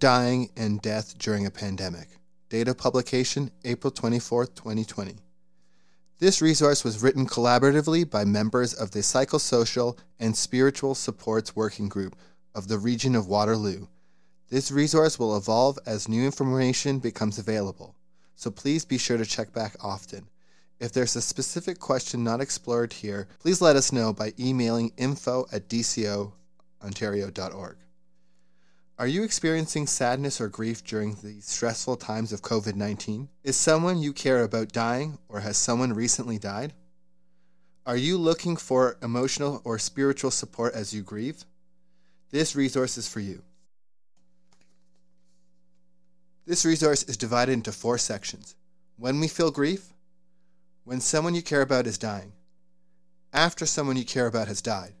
Dying, and Death During a Pandemic. Data publication April 24, 2020. This resource was written collaboratively by members of the Psychosocial and Spiritual Supports Working Group of the region of Waterloo. This resource will evolve as new information becomes available, so please be sure to check back often. If there's a specific question not explored here, please let us know by emailing info at dcontario.org. Are you experiencing sadness or grief during the stressful times of COVID 19? Is someone you care about dying or has someone recently died? Are you looking for emotional or spiritual support as you grieve? This resource is for you. This resource is divided into four sections. When we feel grief, when someone you care about is dying, after someone you care about has died,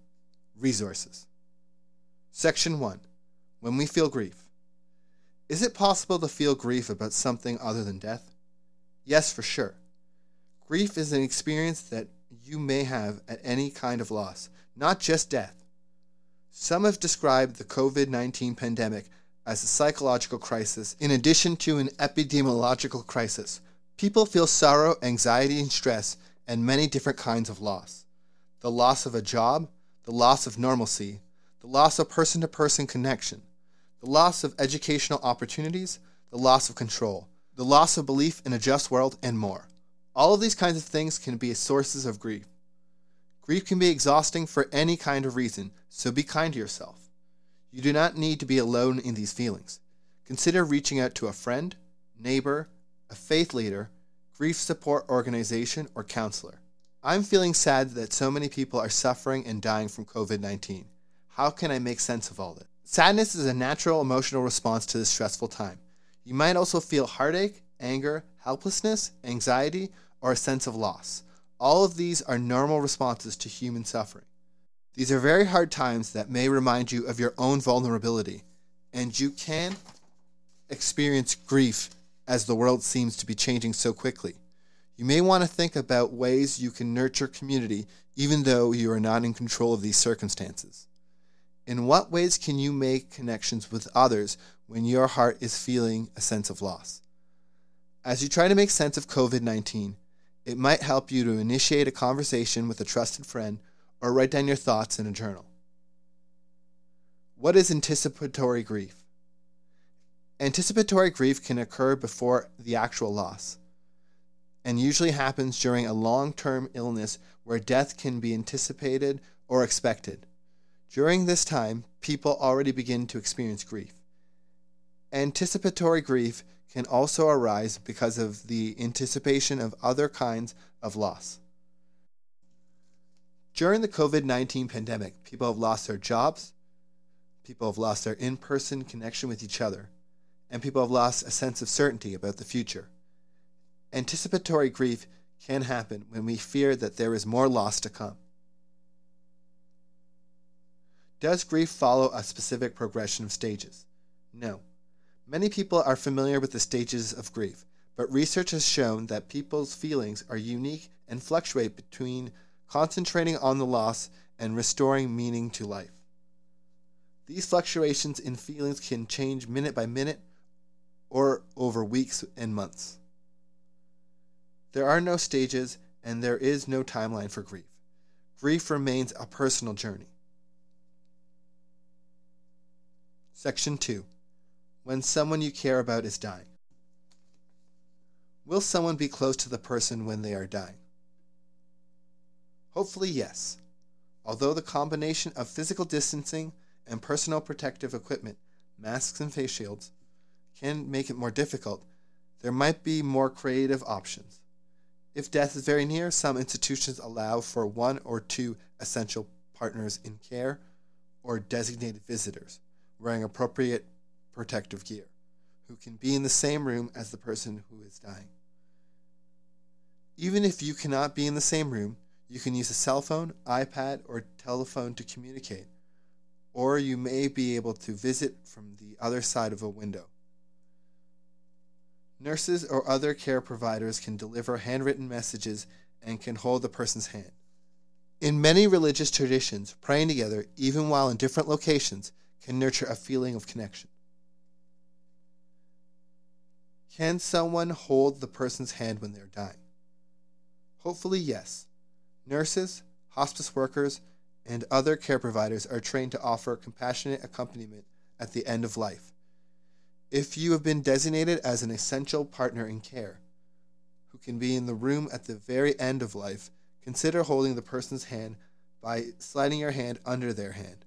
resources. Section 1 When we feel grief. Is it possible to feel grief about something other than death? Yes, for sure. Grief is an experience that you may have at any kind of loss, not just death. Some have described the COVID 19 pandemic as a psychological crisis in addition to an epidemiological crisis. People feel sorrow, anxiety, and stress, and many different kinds of loss. The loss of a job, the loss of normalcy, the loss of person to person connection, the loss of educational opportunities, the loss of control, the loss of belief in a just world, and more. All of these kinds of things can be sources of grief. Grief can be exhausting for any kind of reason, so be kind to yourself. You do not need to be alone in these feelings. Consider reaching out to a friend, neighbor, a faith leader, grief support organization, or counselor. I'm feeling sad that so many people are suffering and dying from COVID 19. How can I make sense of all this? Sadness is a natural emotional response to this stressful time. You might also feel heartache, anger, helplessness, anxiety, or a sense of loss. All of these are normal responses to human suffering. These are very hard times that may remind you of your own vulnerability, and you can experience grief as the world seems to be changing so quickly. You may want to think about ways you can nurture community even though you are not in control of these circumstances. In what ways can you make connections with others when your heart is feeling a sense of loss? As you try to make sense of COVID 19, it might help you to initiate a conversation with a trusted friend or write down your thoughts in a journal. What is anticipatory grief? Anticipatory grief can occur before the actual loss and usually happens during a long term illness where death can be anticipated or expected. During this time, people already begin to experience grief. Anticipatory grief can also arise because of the anticipation of other kinds of loss. During the COVID 19 pandemic, people have lost their jobs, people have lost their in person connection with each other, and people have lost a sense of certainty about the future. Anticipatory grief can happen when we fear that there is more loss to come. Does grief follow a specific progression of stages? No. Many people are familiar with the stages of grief, but research has shown that people's feelings are unique and fluctuate between concentrating on the loss and restoring meaning to life. These fluctuations in feelings can change minute by minute or over weeks and months. There are no stages and there is no timeline for grief. grief remains a personal journey. Section 2 When someone you care about is dying. Will someone be close to the person when they are dying? Hopefully, yes. Although the combination of physical distancing and personal protective equipment, masks and face shields, can make it more difficult, there might be more creative options. If death is very near, some institutions allow for one or two essential partners in care or designated visitors wearing appropriate protective gear who can be in the same room as the person who is dying. Even if you cannot be in the same room, you can use a cell phone, iPad, or telephone to communicate, or you may be able to visit from the other side of a window. Nurses or other care providers can deliver handwritten messages and can hold the person's hand. In many religious traditions, praying together, even while in different locations, can nurture a feeling of connection. Can someone hold the person's hand when they're dying? Hopefully, yes. Nurses, hospice workers, and other care providers are trained to offer compassionate accompaniment at the end of life. If you have been designated as an essential partner in care, who can be in the room at the very end of life, consider holding the person's hand by sliding your hand under their hand.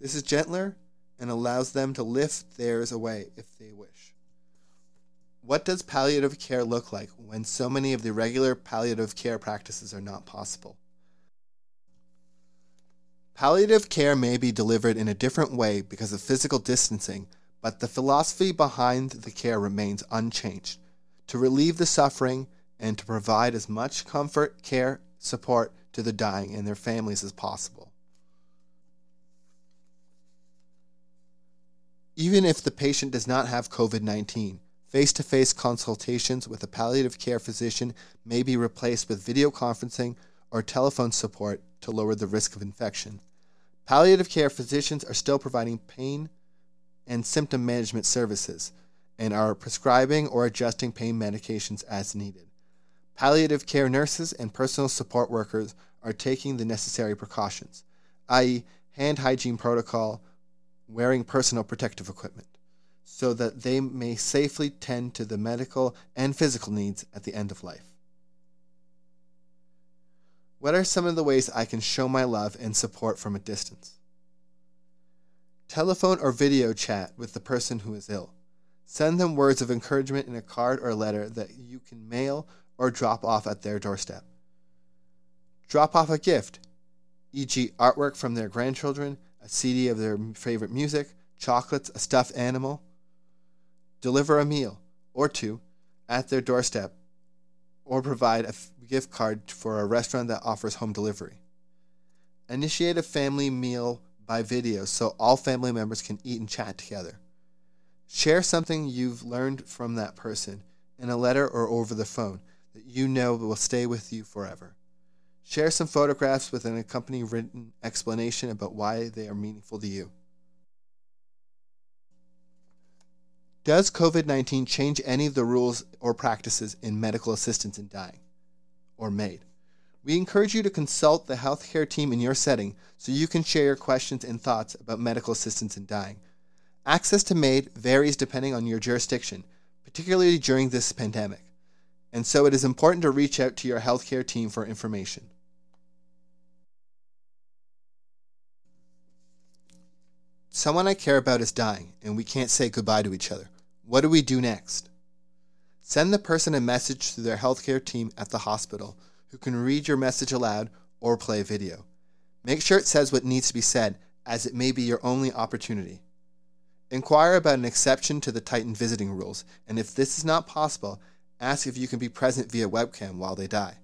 This is gentler and allows them to lift theirs away if they wish. What does palliative care look like when so many of the regular palliative care practices are not possible? Palliative care may be delivered in a different way because of physical distancing, but the philosophy behind the care remains unchanged to relieve the suffering and to provide as much comfort, care, support to the dying and their families as possible. Even if the patient does not have COVID 19, face to face consultations with a palliative care physician may be replaced with video conferencing or telephone support to lower the risk of infection. Palliative care physicians are still providing pain and symptom management services and are prescribing or adjusting pain medications as needed. Palliative care nurses and personal support workers are taking the necessary precautions, i.e., hand hygiene protocol, wearing personal protective equipment, so that they may safely tend to the medical and physical needs at the end of life. What are some of the ways I can show my love and support from a distance? Telephone or video chat with the person who is ill. Send them words of encouragement in a card or letter that you can mail or drop off at their doorstep. Drop off a gift, e.g., artwork from their grandchildren, a CD of their favorite music, chocolates, a stuffed animal. Deliver a meal or two at their doorstep, or provide a gift card for a restaurant that offers home delivery. Initiate a family meal by video so all family members can eat and chat together. Share something you've learned from that person in a letter or over the phone that you know will stay with you forever. Share some photographs with an accompanying written explanation about why they are meaningful to you. Does COVID 19 change any of the rules or practices in medical assistance in dying? Or MAID? We encourage you to consult the healthcare team in your setting so you can share your questions and thoughts about medical assistance in dying. Access to MAID varies depending on your jurisdiction, particularly during this pandemic, and so it is important to reach out to your healthcare team for information. Someone I care about is dying, and we can't say goodbye to each other. What do we do next? Send the person a message to their healthcare team at the hospital, who can read your message aloud or play a video. Make sure it says what needs to be said, as it may be your only opportunity. Inquire about an exception to the tightened visiting rules, and if this is not possible, ask if you can be present via webcam while they die.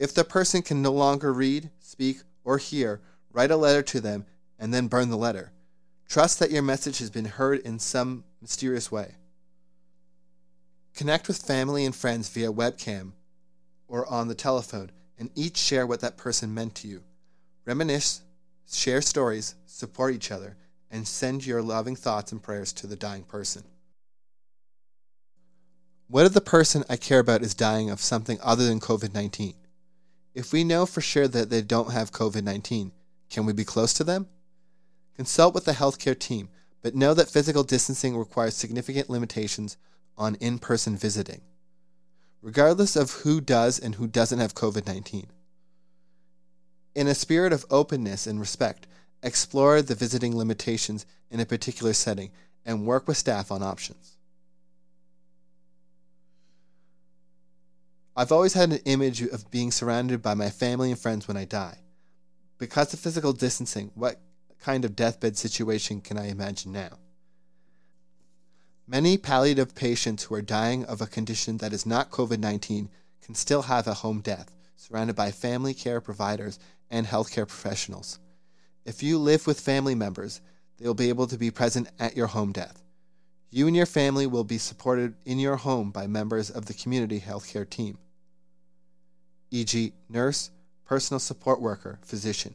If the person can no longer read, speak, or hear, write a letter to them and then burn the letter. Trust that your message has been heard in some mysterious way. Connect with family and friends via webcam or on the telephone and each share what that person meant to you. Reminisce, share stories, support each other, and send your loving thoughts and prayers to the dying person. What if the person I care about is dying of something other than COVID 19? If we know for sure that they don't have COVID 19, can we be close to them? Consult with the healthcare team, but know that physical distancing requires significant limitations on in person visiting, regardless of who does and who doesn't have COVID 19. In a spirit of openness and respect, explore the visiting limitations in a particular setting and work with staff on options. I've always had an image of being surrounded by my family and friends when I die. Because of physical distancing, what kind of deathbed situation can I imagine now? Many palliative patients who are dying of a condition that is not COVID 19 can still have a home death, surrounded by family care providers and healthcare professionals. If you live with family members, they will be able to be present at your home death. You and your family will be supported in your home by members of the community healthcare team e.g., nurse, personal support worker, physician.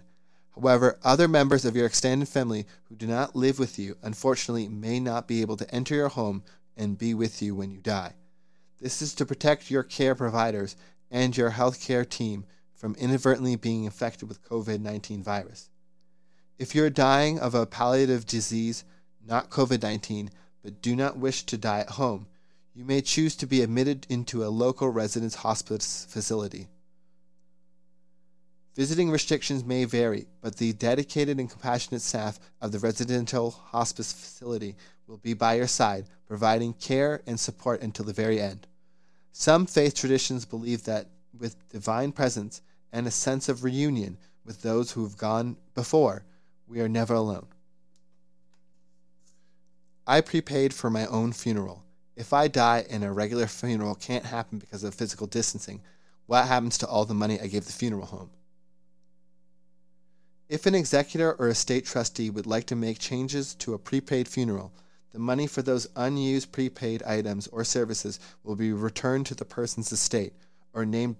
However, other members of your extended family who do not live with you unfortunately may not be able to enter your home and be with you when you die. This is to protect your care providers and your healthcare team from inadvertently being infected with COVID 19 virus. If you're dying of a palliative disease, not COVID 19, but do not wish to die at home, you may choose to be admitted into a local residence hospice facility. Visiting restrictions may vary, but the dedicated and compassionate staff of the residential hospice facility will be by your side, providing care and support until the very end. Some faith traditions believe that with divine presence and a sense of reunion with those who have gone before, we are never alone. I prepaid for my own funeral. If I die and a regular funeral can't happen because of physical distancing, what happens to all the money I gave the funeral home? If an executor or estate trustee would like to make changes to a prepaid funeral, the money for those unused prepaid items or services will be returned to the person's estate or named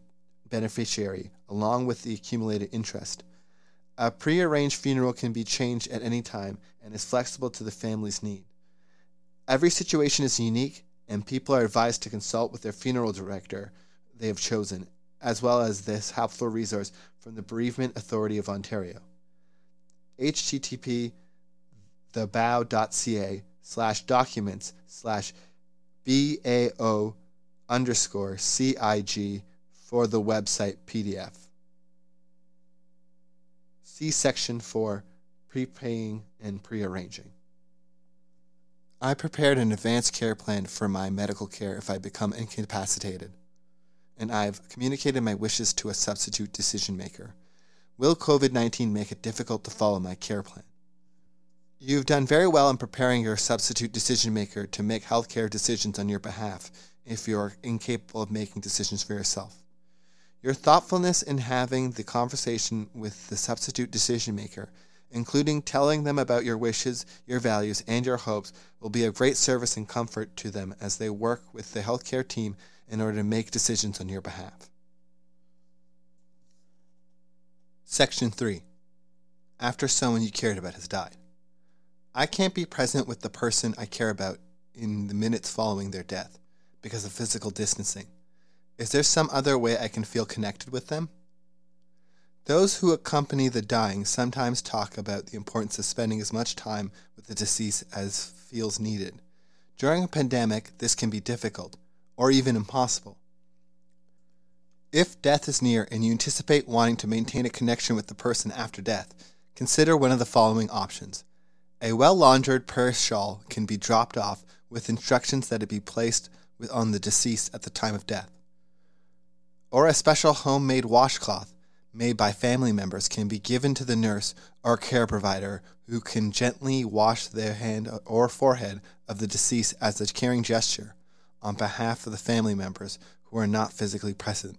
beneficiary along with the accumulated interest. A prearranged funeral can be changed at any time and is flexible to the family's need. Every situation is unique, and people are advised to consult with their funeral director they have chosen, as well as this helpful resource from the Bereavement Authority of Ontario http thebao.ca slash documents slash bao underscore cig for the website PDF. See section for prepaying and prearranging. I prepared an advanced care plan for my medical care if I become incapacitated, and I've communicated my wishes to a substitute decision maker. Will COVID 19 make it difficult to follow my care plan? You've done very well in preparing your substitute decision maker to make healthcare decisions on your behalf if you're incapable of making decisions for yourself. Your thoughtfulness in having the conversation with the substitute decision maker, including telling them about your wishes, your values, and your hopes, will be a great service and comfort to them as they work with the healthcare team in order to make decisions on your behalf. Section 3 After someone you cared about has died. I can't be present with the person I care about in the minutes following their death because of physical distancing. Is there some other way I can feel connected with them? Those who accompany the dying sometimes talk about the importance of spending as much time with the deceased as feels needed. During a pandemic, this can be difficult, or even impossible. If death is near and you anticipate wanting to maintain a connection with the person after death, consider one of the following options. A well laundered prayer shawl can be dropped off with instructions that it be placed on the deceased at the time of death. Or a special homemade washcloth made by family members can be given to the nurse or care provider who can gently wash their hand or forehead of the deceased as a caring gesture on behalf of the family members who are not physically present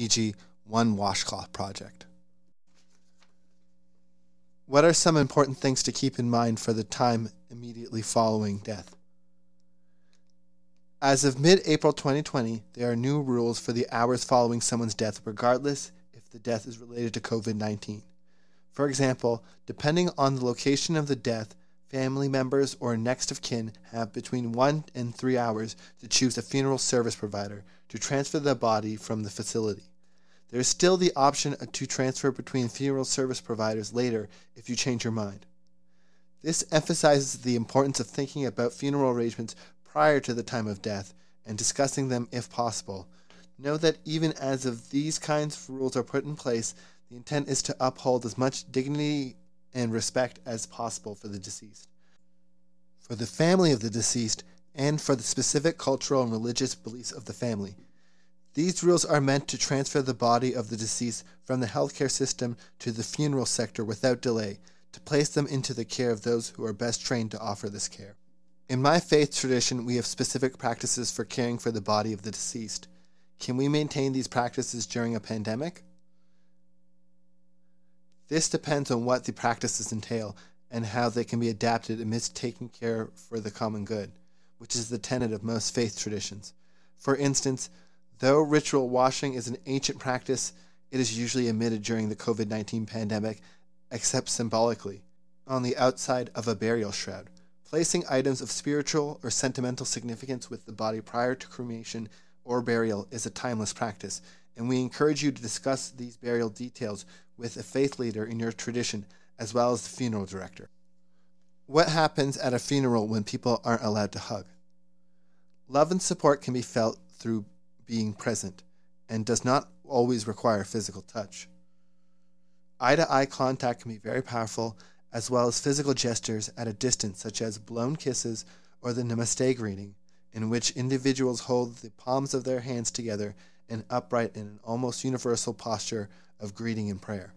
e.g., one washcloth project. What are some important things to keep in mind for the time immediately following death? As of mid April 2020, there are new rules for the hours following someone's death, regardless if the death is related to COVID 19. For example, depending on the location of the death, family members or next of kin have between one and three hours to choose a funeral service provider to transfer the body from the facility. There is still the option to transfer between funeral service providers later if you change your mind. This emphasizes the importance of thinking about funeral arrangements prior to the time of death and discussing them if possible. Know that even as of these kinds of rules are put in place, the intent is to uphold as much dignity and respect as possible for the deceased. For the family of the deceased, and for the specific cultural and religious beliefs of the family. These rules are meant to transfer the body of the deceased from the healthcare system to the funeral sector without delay, to place them into the care of those who are best trained to offer this care. In my faith tradition, we have specific practices for caring for the body of the deceased. Can we maintain these practices during a pandemic? This depends on what the practices entail and how they can be adapted amidst taking care for the common good, which is the tenet of most faith traditions. For instance, though ritual washing is an ancient practice, it is usually omitted during the COVID 19 pandemic, except symbolically, on the outside of a burial shroud. Placing items of spiritual or sentimental significance with the body prior to cremation or burial is a timeless practice, and we encourage you to discuss these burial details with a faith leader in your tradition as well as the funeral director. What happens at a funeral when people aren't allowed to hug? Love and support can be felt through being present and does not always require physical touch. Eye to eye contact can be very powerful, as well as physical gestures at a distance, such as blown kisses or the namaste greeting, in which individuals hold the palms of their hands together and upright in an almost universal posture of greeting and prayer.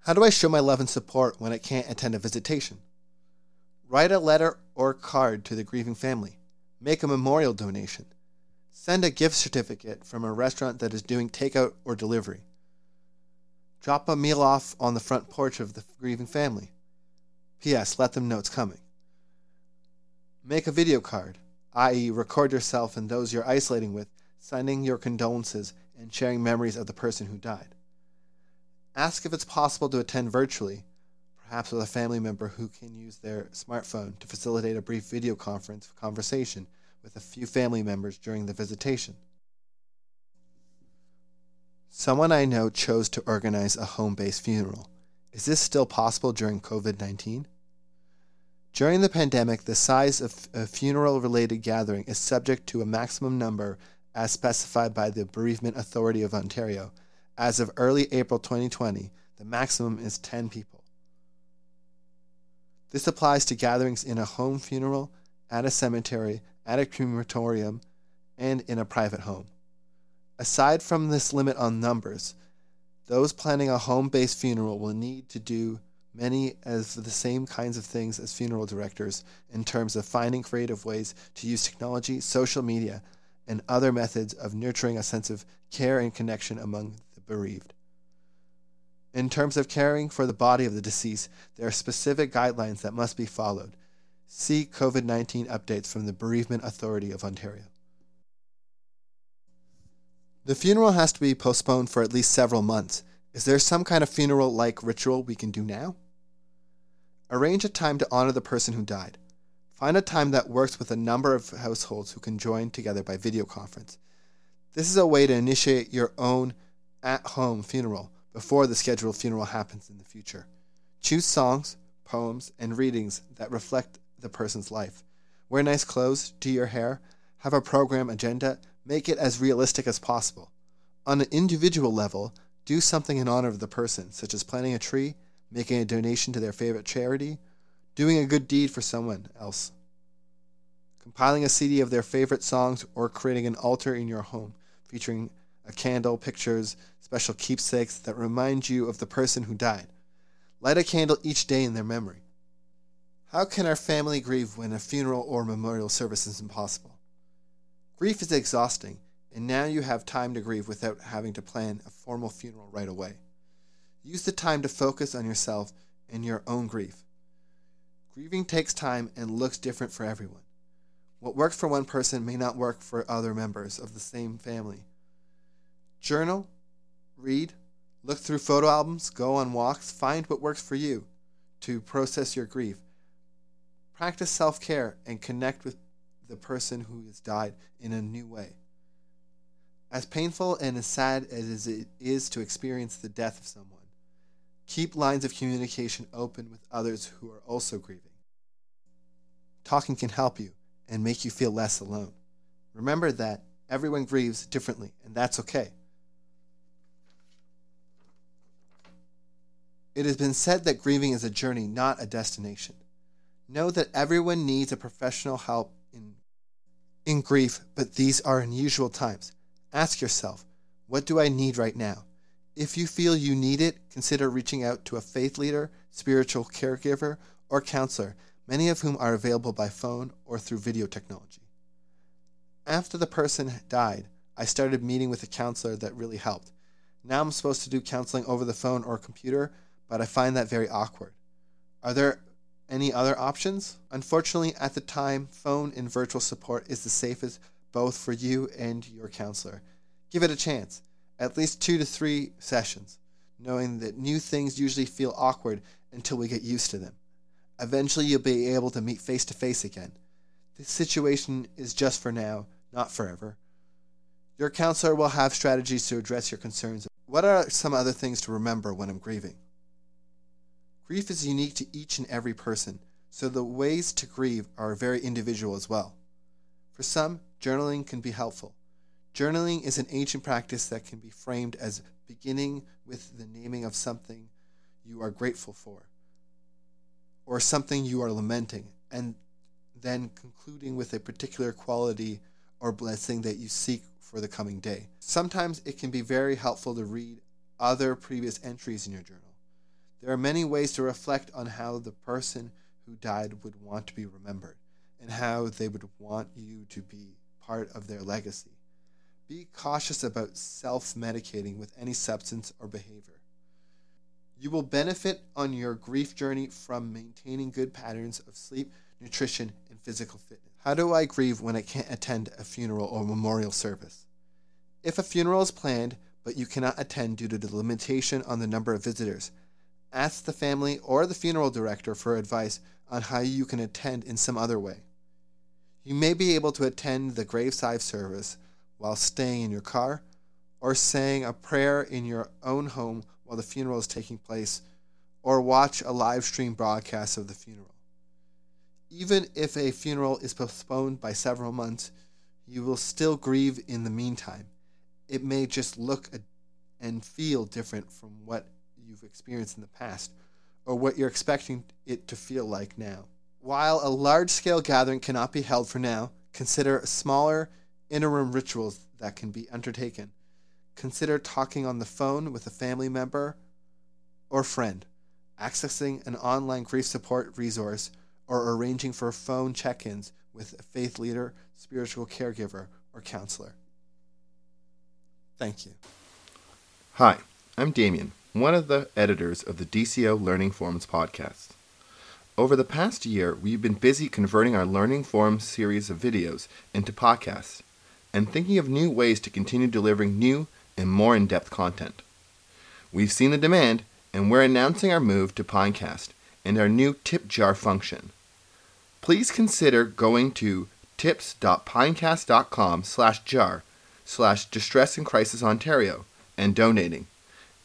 How do I show my love and support when I can't attend a visitation? Write a letter or card to the grieving family. Make a memorial donation. Send a gift certificate from a restaurant that is doing takeout or delivery. Drop a meal off on the front porch of the grieving family. P.S. Let them know it's coming. Make a video card, i.e., record yourself and those you're isolating with, sending your condolences and sharing memories of the person who died. Ask if it's possible to attend virtually, perhaps with a family member who can use their smartphone to facilitate a brief video conference conversation with a few family members during the visitation. Someone I know chose to organize a home based funeral. Is this still possible during COVID 19? During the pandemic, the size of a funeral related gathering is subject to a maximum number as specified by the Bereavement Authority of Ontario as of early April 2020, the maximum is 10 people. This applies to gatherings in a home funeral, at a cemetery, at a crematorium, and in a private home. Aside from this limit on numbers, those planning a home based funeral will need to do many of the same kinds of things as funeral directors in terms of finding creative ways to use technology, social media, and other methods of nurturing a sense of care and connection among the bereaved. In terms of caring for the body of the deceased, there are specific guidelines that must be followed. See COVID 19 updates from the Bereavement Authority of Ontario. The funeral has to be postponed for at least several months. Is there some kind of funeral like ritual we can do now? Arrange a time to honor the person who died. Find a time that works with a number of households who can join together by video conference. This is a way to initiate your own at home funeral before the scheduled funeral happens in the future. Choose songs, poems, and readings that reflect the person's life. Wear nice clothes, do your hair, have a program agenda, make it as realistic as possible. On an individual level, do something in honor of the person, such as planting a tree, making a donation to their favorite charity, doing a good deed for someone else, compiling a CD of their favorite songs, or creating an altar in your home featuring a candle, pictures, special keepsakes that remind you of the person who died. Light a candle each day in their memory. How can our family grieve when a funeral or memorial service is impossible? Grief is exhausting, and now you have time to grieve without having to plan a formal funeral right away. Use the time to focus on yourself and your own grief. Grieving takes time and looks different for everyone. What works for one person may not work for other members of the same family Journal, read, look through photo albums, go on walks, find what works for you to process your grief. Practice self care and connect with the person who has died in a new way. As painful and as sad as it is to experience the death of someone, keep lines of communication open with others who are also grieving. Talking can help you and make you feel less alone. Remember that everyone grieves differently, and that's okay. It has been said that grieving is a journey, not a destination. Know that everyone needs a professional help in, in grief, but these are unusual times. Ask yourself, what do I need right now? If you feel you need it, consider reaching out to a faith leader, spiritual caregiver, or counselor, many of whom are available by phone or through video technology. After the person died, I started meeting with a counselor that really helped. Now I'm supposed to do counseling over the phone or computer, but I find that very awkward. Are there any other options? Unfortunately, at the time, phone and virtual support is the safest both for you and your counselor. Give it a chance, at least two to three sessions, knowing that new things usually feel awkward until we get used to them. Eventually, you'll be able to meet face to face again. This situation is just for now, not forever. Your counselor will have strategies to address your concerns. What are some other things to remember when I'm grieving? Grief is unique to each and every person, so the ways to grieve are very individual as well. For some, journaling can be helpful. Journaling is an ancient practice that can be framed as beginning with the naming of something you are grateful for, or something you are lamenting, and then concluding with a particular quality or blessing that you seek for the coming day. Sometimes it can be very helpful to read other previous entries in your journal. There are many ways to reflect on how the person who died would want to be remembered and how they would want you to be part of their legacy. Be cautious about self medicating with any substance or behavior. You will benefit on your grief journey from maintaining good patterns of sleep, nutrition, and physical fitness. How do I grieve when I can't attend a funeral or memorial service? If a funeral is planned, but you cannot attend due to the limitation on the number of visitors, Ask the family or the funeral director for advice on how you can attend in some other way. You may be able to attend the graveside service while staying in your car or saying a prayer in your own home while the funeral is taking place or watch a live stream broadcast of the funeral. Even if a funeral is postponed by several months, you will still grieve in the meantime. It may just look and feel different from what you've experienced in the past or what you're expecting it to feel like now. While a large scale gathering cannot be held for now, consider smaller interim rituals that can be undertaken. Consider talking on the phone with a family member or friend, accessing an online grief support resource, or arranging for phone check ins with a faith leader, spiritual caregiver, or counselor. Thank you. Hi, I'm Damien one of the editors of the DCO Learning Forums podcast. Over the past year, we've been busy converting our Learning Forums series of videos into podcasts and thinking of new ways to continue delivering new and more in depth content. We've seen the demand, and we're announcing our move to Pinecast and our new tip jar function. Please consider going to tips.pinecast.com slash jar slash distress and crisis Ontario and donating